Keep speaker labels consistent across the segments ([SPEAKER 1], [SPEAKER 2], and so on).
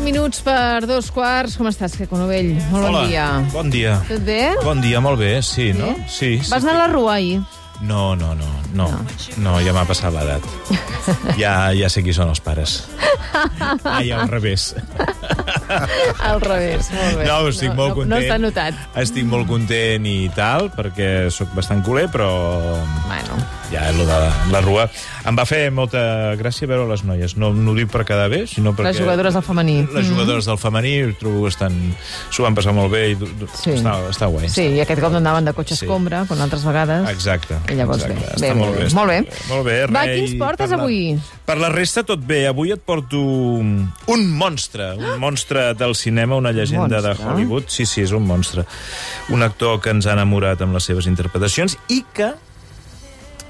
[SPEAKER 1] minuts per dos quarts. Com estàs, que Novell? Molt
[SPEAKER 2] Hola,
[SPEAKER 1] bon dia.
[SPEAKER 2] bon dia.
[SPEAKER 1] Tot bé?
[SPEAKER 2] Bon dia, molt bé, sí, no? Sí. sí.
[SPEAKER 1] Vas anar a la rua ahir?
[SPEAKER 2] No, no, no, no, no, ja m'ha passat l'edat. Ja, ja sé qui són els pares. Ai, al revés.
[SPEAKER 1] Al revés, molt bé.
[SPEAKER 2] No, estic molt content.
[SPEAKER 1] No, no s'ha notat.
[SPEAKER 2] Estic molt content i tal, perquè sóc bastant culer, però
[SPEAKER 1] Bueno,
[SPEAKER 2] ja, lo de la rua... Em va fer molta gràcia veure les noies. No, no ho dic per quedar bé, sinó perquè...
[SPEAKER 1] les jugadores del femení.
[SPEAKER 2] Les jugadores del femení, ho trobo que estan... S'ho van passar molt bé i
[SPEAKER 1] Sí.
[SPEAKER 2] està, està guai.
[SPEAKER 1] Sí, i aquest cop anaven de cotxe
[SPEAKER 2] Sí.
[SPEAKER 1] escombra, com altres vegades.
[SPEAKER 2] Exacte.
[SPEAKER 1] I llavors
[SPEAKER 2] exacte.
[SPEAKER 1] bé,
[SPEAKER 2] Està
[SPEAKER 1] bé,
[SPEAKER 2] molt
[SPEAKER 1] bé. Molt bé.
[SPEAKER 2] Molt bé,
[SPEAKER 1] Va, quins portes
[SPEAKER 2] per la-
[SPEAKER 1] avui?
[SPEAKER 2] Per la resta, tot bé. Avui et porto un monstre, un monstre del cinema, una llegenda
[SPEAKER 1] Monstre?
[SPEAKER 2] de Hollywood. Sí, sí, és un monstre. Un actor que ens ha enamorat amb les seves interpretacions i que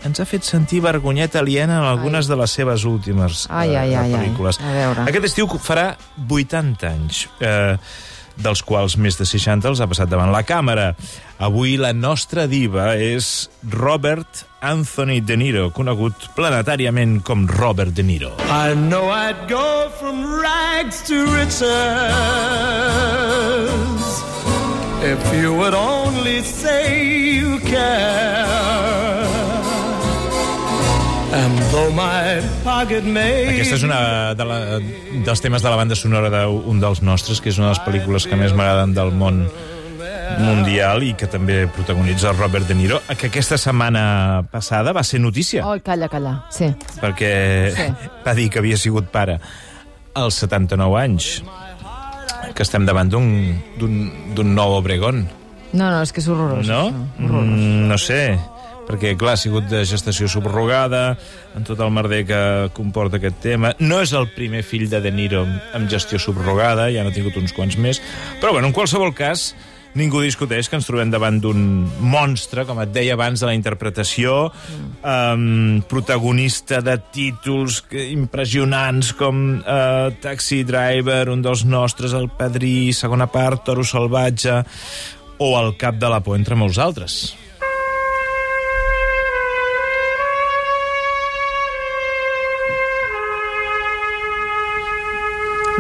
[SPEAKER 2] ens ha fet sentir vergonyeta aliena en algunes de les seves últimes
[SPEAKER 1] Ai,
[SPEAKER 2] eh,
[SPEAKER 1] ai, ai, ai.
[SPEAKER 2] pel·lícules.
[SPEAKER 1] A veure.
[SPEAKER 2] Aquest estiu farà 80 anys. Eh, dels quals més de 60 els ha passat davant la càmera. Avui la nostra diva és Robert Anthony De Niro, conegut planetàriament com Robert De Niro.
[SPEAKER 3] I know I'd go from rags to riches if you would only say you care.
[SPEAKER 2] Aquesta és una de la, dels temes de la banda sonora d'un dels nostres, que és una de les pel·lícules que més m'agraden del món mundial i que també protagonitza Robert De Niro, que aquesta setmana passada va ser notícia,
[SPEAKER 1] Oh, calla, calla. Sí.
[SPEAKER 2] perquè
[SPEAKER 1] Sí.
[SPEAKER 2] va dir que havia sigut pare als 79 anys, que estem davant d'un d'un- d'un nou Obregón,
[SPEAKER 1] No, no, és que és horrorós.
[SPEAKER 2] no?
[SPEAKER 1] això. Horrorós.
[SPEAKER 2] Mm, no sé, perquè, clar, ha sigut de gestació subrogada, en tot el merder que comporta aquest tema. No és el primer fill de De Niro amb gestió subrogada, ja n'ha tingut uns quants més, però, bueno, en qualsevol cas, ningú discuteix que ens trobem davant d'un monstre, com et deia abans, de la interpretació, um, protagonista de títols impressionants com uh, Taxi Driver, un dels nostres, El Padrí, segona part, Toro Salvatge, o El Cap de la Por, entre molts altres.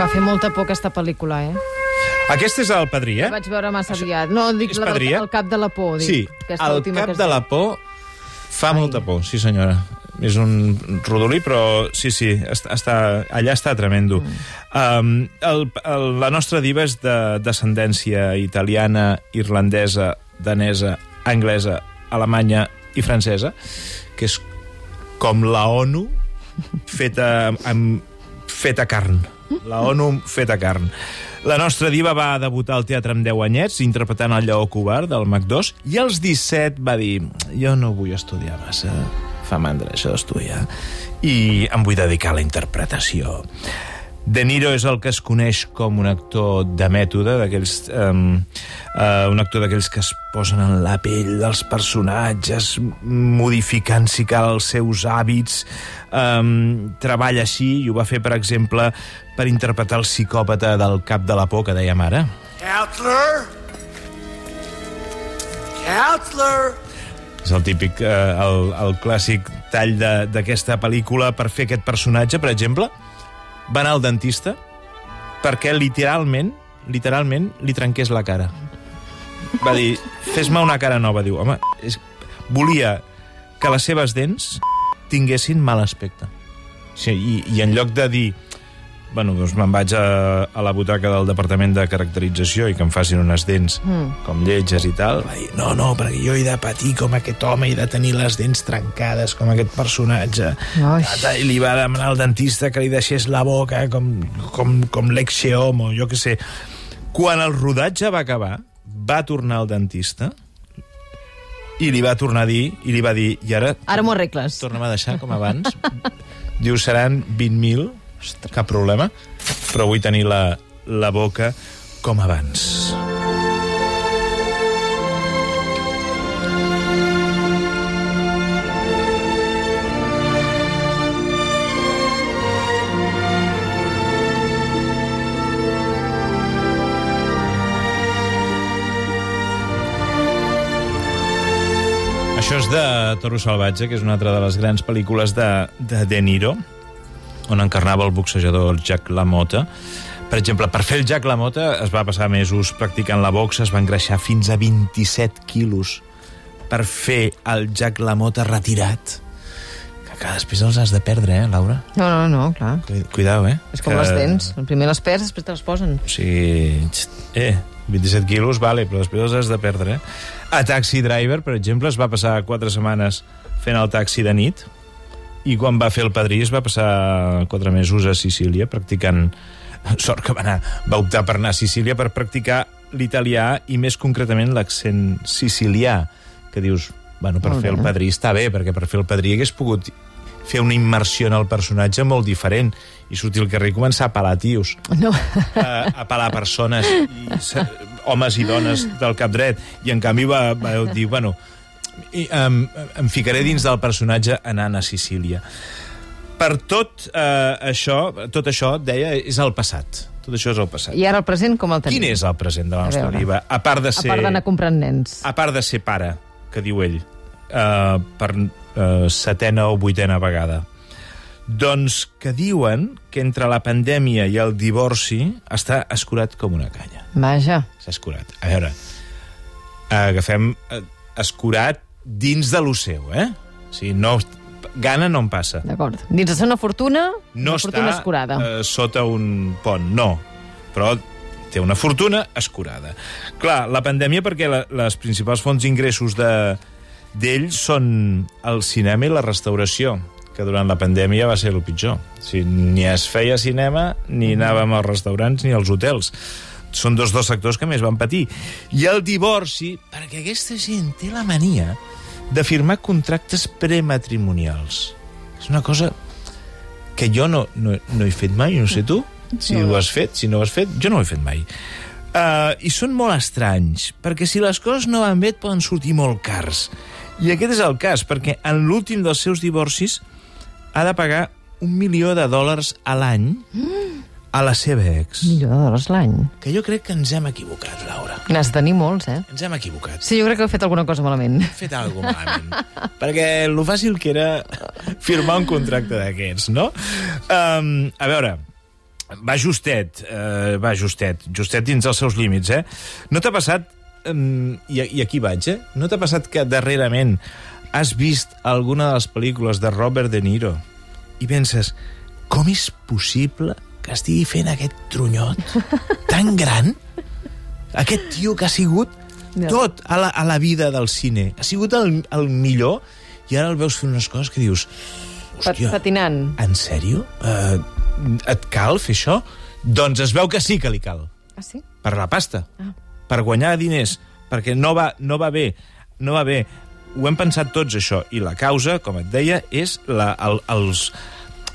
[SPEAKER 1] Va fer molta por aquesta pel·lícula, eh?
[SPEAKER 2] Aquest és el Padrí, eh?
[SPEAKER 1] La vaig veure massa aviat. No, dic la
[SPEAKER 2] Padrí, eh?
[SPEAKER 1] el cap de la por. Dic,
[SPEAKER 2] Sí, el Cap
[SPEAKER 1] que
[SPEAKER 2] de la. Por fa
[SPEAKER 1] Ai.
[SPEAKER 2] molta por, sí senyora. És un rodolí, però sí, sí, està, està, allà està tremendo. Mm. Um, el, el, la nostra diva és de descendència italiana, irlandesa, danesa, anglesa, alemanya i francesa, que és com la ONU feta amb feta carn. La ONU feta carn. La nostra diva va debutar al teatre amb 10 anyets, interpretant el lleó covard del Mac2, i als 17 va dir jo no vull estudiar massa, fa mandra això d'estudiar, i em vull dedicar a la interpretació. De Niro és el que es coneix com un actor de mètode, d'aquells um, uh, un actor d'aquells que es posen en la pell dels personatges, modificant, si cal, els seus hàbits. Um, treballa així, i ho va fer, per exemple, per interpretar el psicòpata del cap de la por que dèiem ara.
[SPEAKER 3] Counselor? Counselor?
[SPEAKER 2] És el típic, eh, el, el clàssic tall de- d'aquesta pel·lícula per fer aquest personatge, per exemple, va anar al dentista perquè literalment, literalment, li trenqués la cara. Va dir, fes-me una cara nova. Diu, home, és... volia que les seves dents tinguessin mal aspecte. Sí, i, I en lloc de dir bueno, doncs me'n vaig a, a la butaca del departament de caracterització i que em facin unes dents mm. com lletges i tal, va dir, no, no, perquè jo he de patir com aquest home, he de tenir les dents trencades com aquest personatge. Tata, I li va demanar al dentista que li deixés la boca com, com, com l'ex-Xeom o jo que sé. Quan el rodatge va acabar, va tornar al dentista i li va tornar a dir, i li va dir, i ara
[SPEAKER 1] Ara m'ho arregles.
[SPEAKER 2] torna'm a deixar com abans. Diu, seran 20.000, cap problema, però vull tenir la, la boca com abans. Això és de Toro Salvatge, que és una altra de les grans pel·lícules de, de De Niro, on encarnava el boxejador Jack LaMotta. Per exemple, per fer el Jack LaMotta es va passar mesos practicant la boxa, es va engreixar fins a 27 quilos per fer el Jack LaMotta retirat. Que, després els has de perdre, eh, Laura?
[SPEAKER 1] No, no, no, clar.
[SPEAKER 2] Cu- Cuidao, eh?
[SPEAKER 1] És com
[SPEAKER 2] que...
[SPEAKER 1] les dents. Primer les perds, després te les posen.
[SPEAKER 2] O sigui, eh, 27 quilos, vale, però després els has de perdre. Eh? A Taxi Driver, per exemple, es va passar 4 setmanes fent el taxi de nit i quan va fer el padrí es va passar 4 mesos a Sicília practicant... Sort que va, anar, va optar per anar a Sicília per practicar l'italià i més concretament l'accent sicilià, que dius, bueno, per fer el padrí està bé, perquè per fer el padrí hagués pogut fer una immersió en el personatge molt diferent i sortir al carrer i començar a pelar tios
[SPEAKER 1] No.
[SPEAKER 2] a, a pelar persones, i, homes i dones del cap dret, i en canvi va, va dir, bueno, i, um, em ficaré dins del personatge anant a Sicília. Per tot eh, això, tot això, deia, és el passat. Tot això és el passat.
[SPEAKER 1] I ara el present com el tenim?
[SPEAKER 2] Quin és el present de la
[SPEAKER 1] A
[SPEAKER 2] nostra diva? A part de
[SPEAKER 1] A
[SPEAKER 2] ser...
[SPEAKER 1] part d'anar comprant nens.
[SPEAKER 2] A part de ser pare, que diu ell, uh, per uh, setena o vuitena vegada. Doncs que diuen que entre la pandèmia i el divorci està escurat com una canya.
[SPEAKER 1] Vaja.
[SPEAKER 2] S'ha escurat. A veure, agafem eh, escurat dins de lo seu, eh? O sigui, no, gana no en passa.
[SPEAKER 1] D'acord. Dins de ser una fortuna,
[SPEAKER 2] No
[SPEAKER 1] una fortuna
[SPEAKER 2] està
[SPEAKER 1] escurada.
[SPEAKER 2] eh, sota un pont, no. Però té una fortuna escurada. Clar, la pandèmia perquè la, les principals fonts d'ingressos de d'ells són el cinema i la restauració, que durant la pandèmia va ser el pitjor. O sigui, ni es feia cinema, ni anàvem als restaurants, ni als hotels. Són dos dos sectors que més van patir. I el divorci, perquè aquesta gent té la mania de firmar contractes prematrimonials. És una cosa que jo no, no, no he fet mai, no sé tu, si
[SPEAKER 1] No.
[SPEAKER 2] ho has fet, si no ho has fet, jo no ho he fet mai. Uh, I són molt estranys, perquè si les coses no van bé et poden sortir molt cars. I aquest és el cas, perquè en l'últim dels seus divorcis ha de pagar un milió de dòlars a l'any a la seva ex.
[SPEAKER 1] Millor de l'any.
[SPEAKER 2] Que jo crec que ens hem equivocat, Laura.
[SPEAKER 1] N'has de tenir molts, eh?
[SPEAKER 2] Ens hem equivocat.
[SPEAKER 1] Sí, jo crec que he fet alguna cosa malament.
[SPEAKER 2] He fet alguna cosa malament. perquè lo fàcil que era firmar un contracte d'aquests, no? Um, a veure, va justet, uh, va justet, justet dins els seus límits, eh? No t'ha passat, um, i, i aquí vaig, eh? No t'ha passat que darrerament has vist alguna de les pel·lícules de Robert De Niro i penses, com és possible que estigui fent aquest tronyot tan gran? Aquest tio que ha sigut
[SPEAKER 1] Ja.
[SPEAKER 2] tot a la, a la vida del cine. Ha sigut el, el millor i ara el veus fent unes coses que dius... Hòstia,
[SPEAKER 1] patinant.
[SPEAKER 2] en sèrio? Uh, et cal fer això? Doncs es veu que sí que li cal.
[SPEAKER 1] Ah, sí?
[SPEAKER 2] Per la pasta.
[SPEAKER 1] Ah.
[SPEAKER 2] Per guanyar diners. Perquè no va, no va bé. No va bé. Ho hem pensat tots, això. I la causa, com et deia, és la, el, els,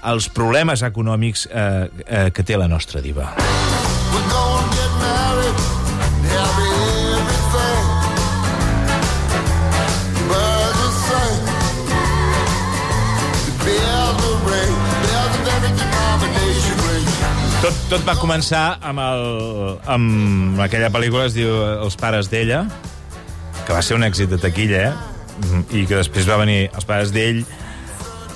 [SPEAKER 2] els problemes econòmics eh, eh, que té la nostra diva.
[SPEAKER 4] We're gonna get married, everything.
[SPEAKER 2] Tot, tot va començar amb, el, amb aquella pel·lícula, es diu Els pares d'ella, que va ser un èxit de taquilla, eh? Mhm, i que després va venir Els pares d'ell,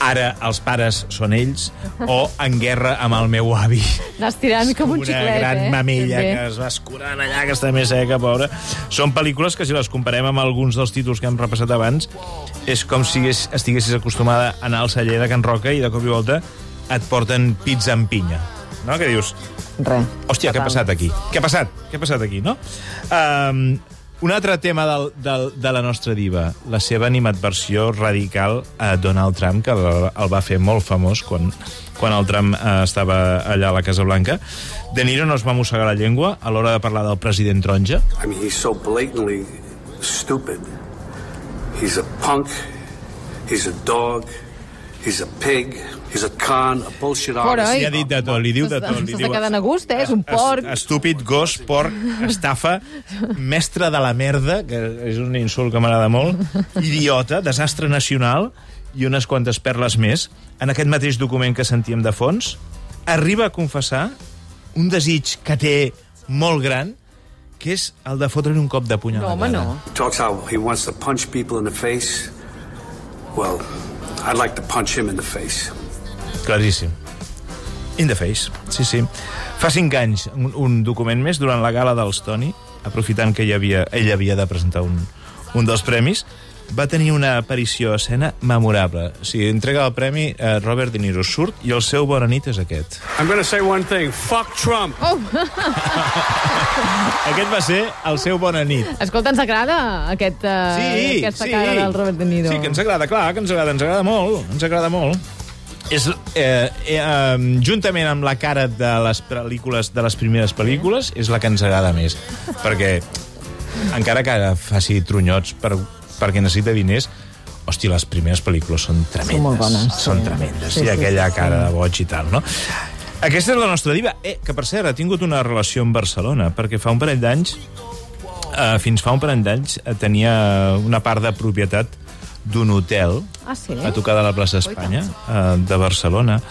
[SPEAKER 2] ara els pares són ells, o En guerra amb el meu avi.
[SPEAKER 1] Anàs tirant com un
[SPEAKER 2] una
[SPEAKER 1] xiclet,
[SPEAKER 2] gran
[SPEAKER 1] eh?
[SPEAKER 2] mamella
[SPEAKER 1] Ben bé.
[SPEAKER 2] que es va escurant allà, que està més seca, pobra. Són pel·lícules que, si les comparem amb alguns dels títols que hem repassat abans, és com si es- estiguessis acostumada a anar al celler de Can Roca i de cop i volta et porten pizza amb pinya. No? Que dius,
[SPEAKER 1] Res.
[SPEAKER 2] hòstia, què ha passat aquí? Què ha passat? Què ha passat aquí, no? Um, un altre tema del, del, de la nostra diva, la seva animadversió radical a Donald Trump, que el, el va fer molt famós quan, quan el Trump eh, estava allà a la Casa Blanca. De Niro no es va mossegar la llengua a l'hora de parlar del president taronja.
[SPEAKER 5] I mean, he's so blatantly stupid. He's a punk. He's a dog. He's a pig. He's a con, a bullshit
[SPEAKER 1] Fora,
[SPEAKER 5] artist.
[SPEAKER 1] oi?
[SPEAKER 2] Li ha dit de tot, li diu de tot. Li
[SPEAKER 1] S'està
[SPEAKER 2] diu,
[SPEAKER 1] quedant a gust, eh? És un porc.
[SPEAKER 2] Es- Estúpid, gos, porc, estafa, mestre de la merda, que és un insult que m'agrada molt, idiota, desastre nacional i unes quantes perles més. En aquest mateix document que sentíem de fons, arriba a confessar un desig que té molt gran, que és el de fotre'li un cop de puny a
[SPEAKER 1] No,
[SPEAKER 2] la
[SPEAKER 1] home,
[SPEAKER 2] cara.
[SPEAKER 1] no.
[SPEAKER 5] He talks how he wants to punch people in the face. Well, I'd like to punch him in the face.
[SPEAKER 2] Claríssim. In the face, sí, sí. Fa cinc anys, un, un document més, durant la gala dels Tony, aprofitant que ell havia, ell havia de presentar un, un dels premis, va tenir una aparició a escena memorable. O sigui, entrega el premi, eh, Robert De Niro surt i el seu bona nit és aquest.
[SPEAKER 5] I'm going to say one thing. Fuck Trump.
[SPEAKER 2] Aquest va ser el seu bona nit.
[SPEAKER 1] Escolta, ens agrada aquest, uh,
[SPEAKER 2] Sí,
[SPEAKER 1] aquesta
[SPEAKER 2] sí.
[SPEAKER 1] cara del Robert De Niro.
[SPEAKER 2] Sí, que ens agrada, clar, que ens agrada, ens agrada molt, ens agrada molt. És, eh, eh, juntament amb la cara de les pel·lícules de les primeres pel·lícules, és la que ens agrada més. Perquè, encara que ara faci trunyots per, perquè necessita diners, hòstia, les primeres pel·lícules són tremendes.
[SPEAKER 1] molt bones,
[SPEAKER 2] Són
[SPEAKER 1] sí.
[SPEAKER 2] tremendes.
[SPEAKER 1] Sí,
[SPEAKER 2] I
[SPEAKER 1] sí,
[SPEAKER 2] aquella
[SPEAKER 1] sí,
[SPEAKER 2] cara
[SPEAKER 1] sí.
[SPEAKER 2] de boig i tal, no? Aquesta és la nostra diva. Eh, que, per cert, ha tingut una relació amb Barcelona, perquè fa un parell d'anys eh, fins fa un parell d'anys eh, tenia una part de propietat d'un hotel
[SPEAKER 1] Ah, sí?
[SPEAKER 2] a tocar de la plaça d'Espanya, eh, de Barcelona.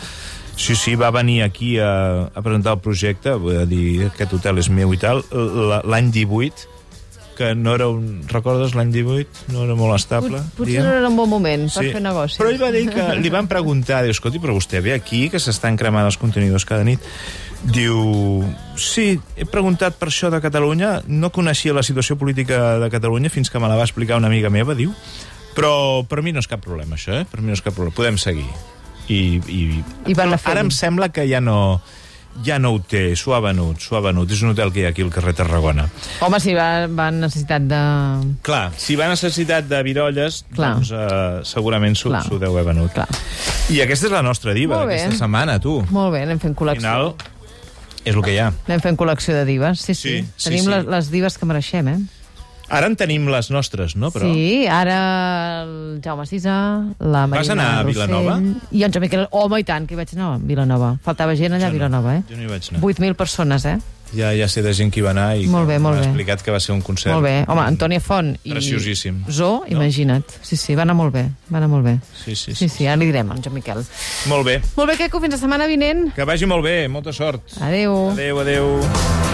[SPEAKER 2] Sí, sí, va venir aquí a, a presentar el projecte, vull dir, aquest hotel és meu i tal, la- l'any 18, que no era un... Recordes l'any 18? No era molt estable?
[SPEAKER 1] Pot, potser
[SPEAKER 2] diguem?
[SPEAKER 1] no era un bon moment per fer negoci.
[SPEAKER 2] Però ell va dir que li van preguntar, diu, escolti, però vostè ve aquí, que s'estan cremant els contenidors cada nit. Diu, sí, he preguntat per això de Catalunya, no coneixia la situació política de Catalunya fins que me la va explicar una amiga meva, diu, però per mi no és cap problema, això, eh? Per mi no és cap problema, podem seguir. I, i,
[SPEAKER 1] I van fent.
[SPEAKER 2] Ara em sembla que ja no, ja no ho té, s'ho ha venut, s'ho ha venut. És un hotel que hi ha aquí al carrer Tarragona.
[SPEAKER 1] Home, sí, va, va necessitat de...
[SPEAKER 2] Clar, si va necessitat de virolles,
[SPEAKER 1] Clar.
[SPEAKER 2] doncs uh, segurament s'ho deu haver venut.
[SPEAKER 1] Clar.
[SPEAKER 2] I aquesta és la nostra diva d'aquesta setmana, tu.
[SPEAKER 1] Molt bé, anem fent
[SPEAKER 2] Al
[SPEAKER 1] col·lecció.
[SPEAKER 2] final, és el que hi ha.
[SPEAKER 1] Anem fent col·lecció de divas, sí, sí.
[SPEAKER 2] Sí, sí,
[SPEAKER 1] Tenim
[SPEAKER 2] sí.
[SPEAKER 1] Les, les divas que mereixem, eh?
[SPEAKER 2] Ara en tenim les nostres, no? Però...
[SPEAKER 1] Sí, ara el Jaume Sisa, la Marina
[SPEAKER 2] Vas anar a
[SPEAKER 1] Rossell,
[SPEAKER 2] Vilanova?
[SPEAKER 1] I en Joan Miquel... Home, i tant, que hi vaig anar a Vilanova. Faltava gent allà a
[SPEAKER 2] Jo no.
[SPEAKER 1] Vilanova, eh?
[SPEAKER 2] Jo no hi vaig anar.
[SPEAKER 1] 8.000 persones, eh?
[SPEAKER 2] Ja, ja sé de gent que hi va anar i
[SPEAKER 1] Molt bé,
[SPEAKER 2] que
[SPEAKER 1] molt
[SPEAKER 2] m'ha
[SPEAKER 1] bé.
[SPEAKER 2] explicat que va ser un concert.
[SPEAKER 1] Molt bé. Home, Antònia Font i...
[SPEAKER 2] Preciosíssim.
[SPEAKER 1] Zo, imagina't. Sí, sí, va anar molt bé. Va anar molt bé.
[SPEAKER 2] Sí, sí,
[SPEAKER 1] Sí,
[SPEAKER 2] sí.
[SPEAKER 1] sí, ara li direm, en Joan Miquel.
[SPEAKER 2] Molt bé.
[SPEAKER 1] Molt bé, Queco, fins la setmana vinent.
[SPEAKER 2] Que vagi molt bé, molta sort.
[SPEAKER 1] Adéu.
[SPEAKER 2] Adéu, adéu.